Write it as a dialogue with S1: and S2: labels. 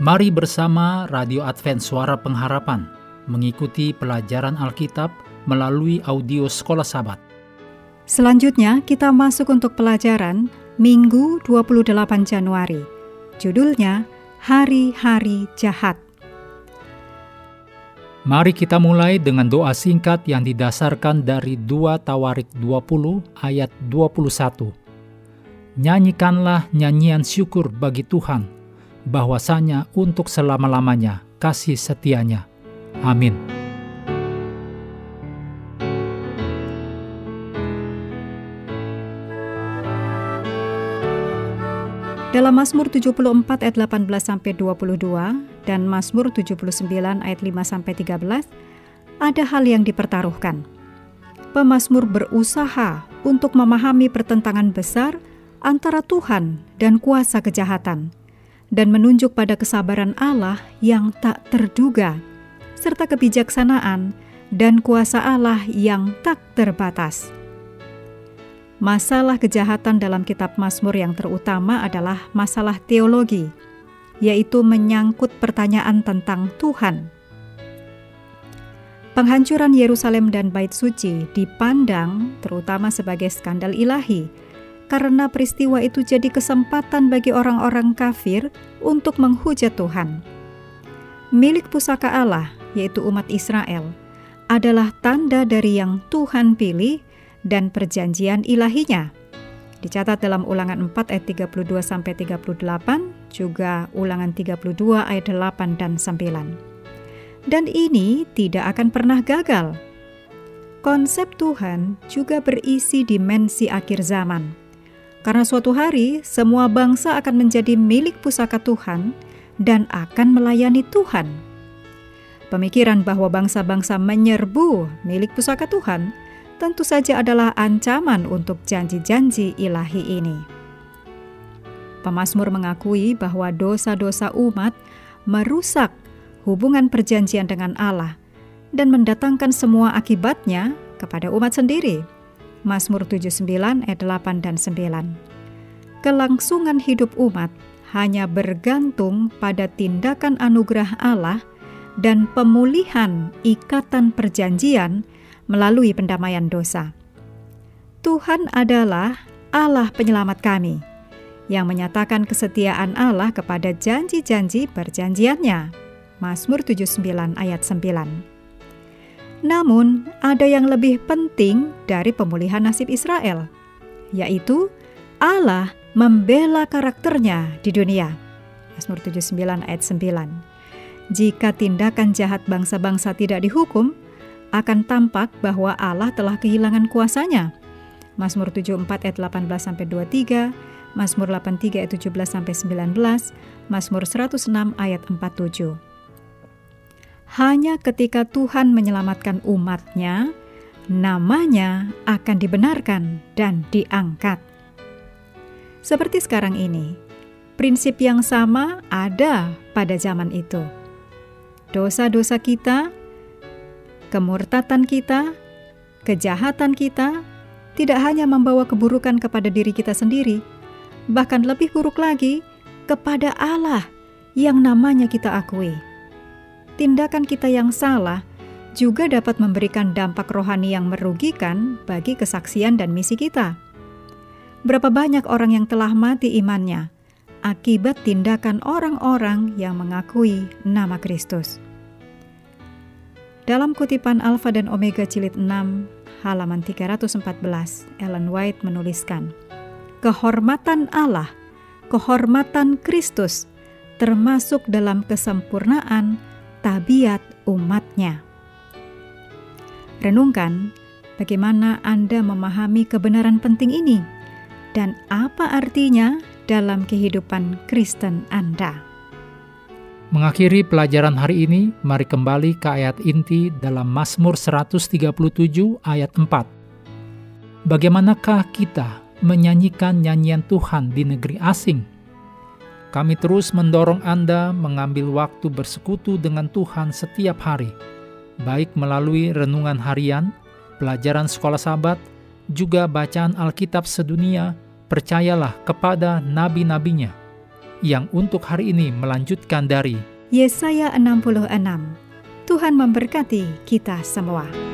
S1: Mari bersama Radio Advent Suara Pengharapan mengikuti pelajaran Alkitab melalui audio Sekolah Sabat.
S2: Selanjutnya kita masuk untuk pelajaran Minggu 28 Januari. Judulnya Hari-Hari Jahat.
S1: Mari kita mulai dengan doa singkat yang didasarkan dari 2 Tawarik 20 ayat 21. Nyanyikanlah nyanyian syukur bagi Tuhan bahwasanya untuk selama-lamanya kasih setianya. Amin.
S2: Dalam Mazmur 74 ayat 18 sampai 22 dan Mazmur 79 ayat 5 sampai 13 ada hal yang dipertaruhkan. Pemazmur berusaha untuk memahami pertentangan besar antara Tuhan dan kuasa kejahatan dan menunjuk pada kesabaran Allah yang tak terduga, serta kebijaksanaan dan kuasa Allah yang tak terbatas. Masalah kejahatan dalam kitab Mazmur yang terutama adalah masalah teologi, yaitu menyangkut pertanyaan tentang Tuhan. Penghancuran Yerusalem dan Bait Suci dipandang terutama sebagai skandal ilahi karena peristiwa itu jadi kesempatan bagi orang-orang kafir untuk menghujat Tuhan. Milik pusaka Allah, yaitu umat Israel, adalah tanda dari yang Tuhan pilih dan perjanjian ilahinya. Dicatat dalam ulangan 4 ayat 32 sampai 38, juga ulangan 32 ayat 8 dan 9. Dan ini tidak akan pernah gagal. Konsep Tuhan juga berisi dimensi akhir zaman karena suatu hari semua bangsa akan menjadi milik pusaka Tuhan dan akan melayani Tuhan. Pemikiran bahwa bangsa-bangsa menyerbu milik pusaka Tuhan tentu saja adalah ancaman untuk janji-janji ilahi ini. Pemasmur mengakui bahwa dosa-dosa umat merusak hubungan perjanjian dengan Allah dan mendatangkan semua akibatnya kepada umat sendiri Mazmur 79 ayat 8 dan 9. Kelangsungan hidup umat hanya bergantung pada tindakan anugerah Allah dan pemulihan ikatan perjanjian melalui pendamaian dosa. Tuhan adalah Allah penyelamat kami yang menyatakan kesetiaan Allah kepada janji-janji perjanjiannya. Mazmur 79 ayat 9. Namun, ada yang lebih penting dari pemulihan nasib Israel, yaitu Allah membela karakternya di dunia. Mazmur 79 ayat 9. Jika tindakan jahat bangsa-bangsa tidak dihukum, akan tampak bahwa Allah telah kehilangan kuasanya. Mazmur 74 ayat 18 sampai 23, Mazmur 83 ayat 17 sampai 19, Mazmur 106 ayat 47 hanya ketika Tuhan menyelamatkan umatnya, namanya akan dibenarkan dan diangkat. Seperti sekarang ini, prinsip yang sama ada pada zaman itu. Dosa-dosa kita, kemurtatan kita, kejahatan kita tidak hanya membawa keburukan kepada diri kita sendiri, bahkan lebih buruk lagi kepada Allah yang namanya kita akui tindakan kita yang salah juga dapat memberikan dampak rohani yang merugikan bagi kesaksian dan misi kita. Berapa banyak orang yang telah mati imannya akibat tindakan orang-orang yang mengakui nama Kristus. Dalam kutipan Alfa dan Omega jilid 6 halaman 314, Ellen White menuliskan, Kehormatan Allah, kehormatan Kristus, termasuk dalam kesempurnaan tabiat umatnya. Renungkan bagaimana Anda memahami kebenaran penting ini dan apa artinya dalam kehidupan Kristen Anda.
S1: Mengakhiri pelajaran hari ini, mari kembali ke ayat inti dalam Mazmur 137 ayat 4. Bagaimanakah kita menyanyikan nyanyian Tuhan di negeri asing? Kami terus mendorong Anda mengambil waktu bersekutu dengan Tuhan setiap hari, baik melalui renungan harian, pelajaran sekolah sahabat, juga bacaan Alkitab sedunia, percayalah kepada nabi-nabinya. yang untuk hari ini melanjutkan dari
S2: Yesaya 66. Tuhan memberkati kita semua.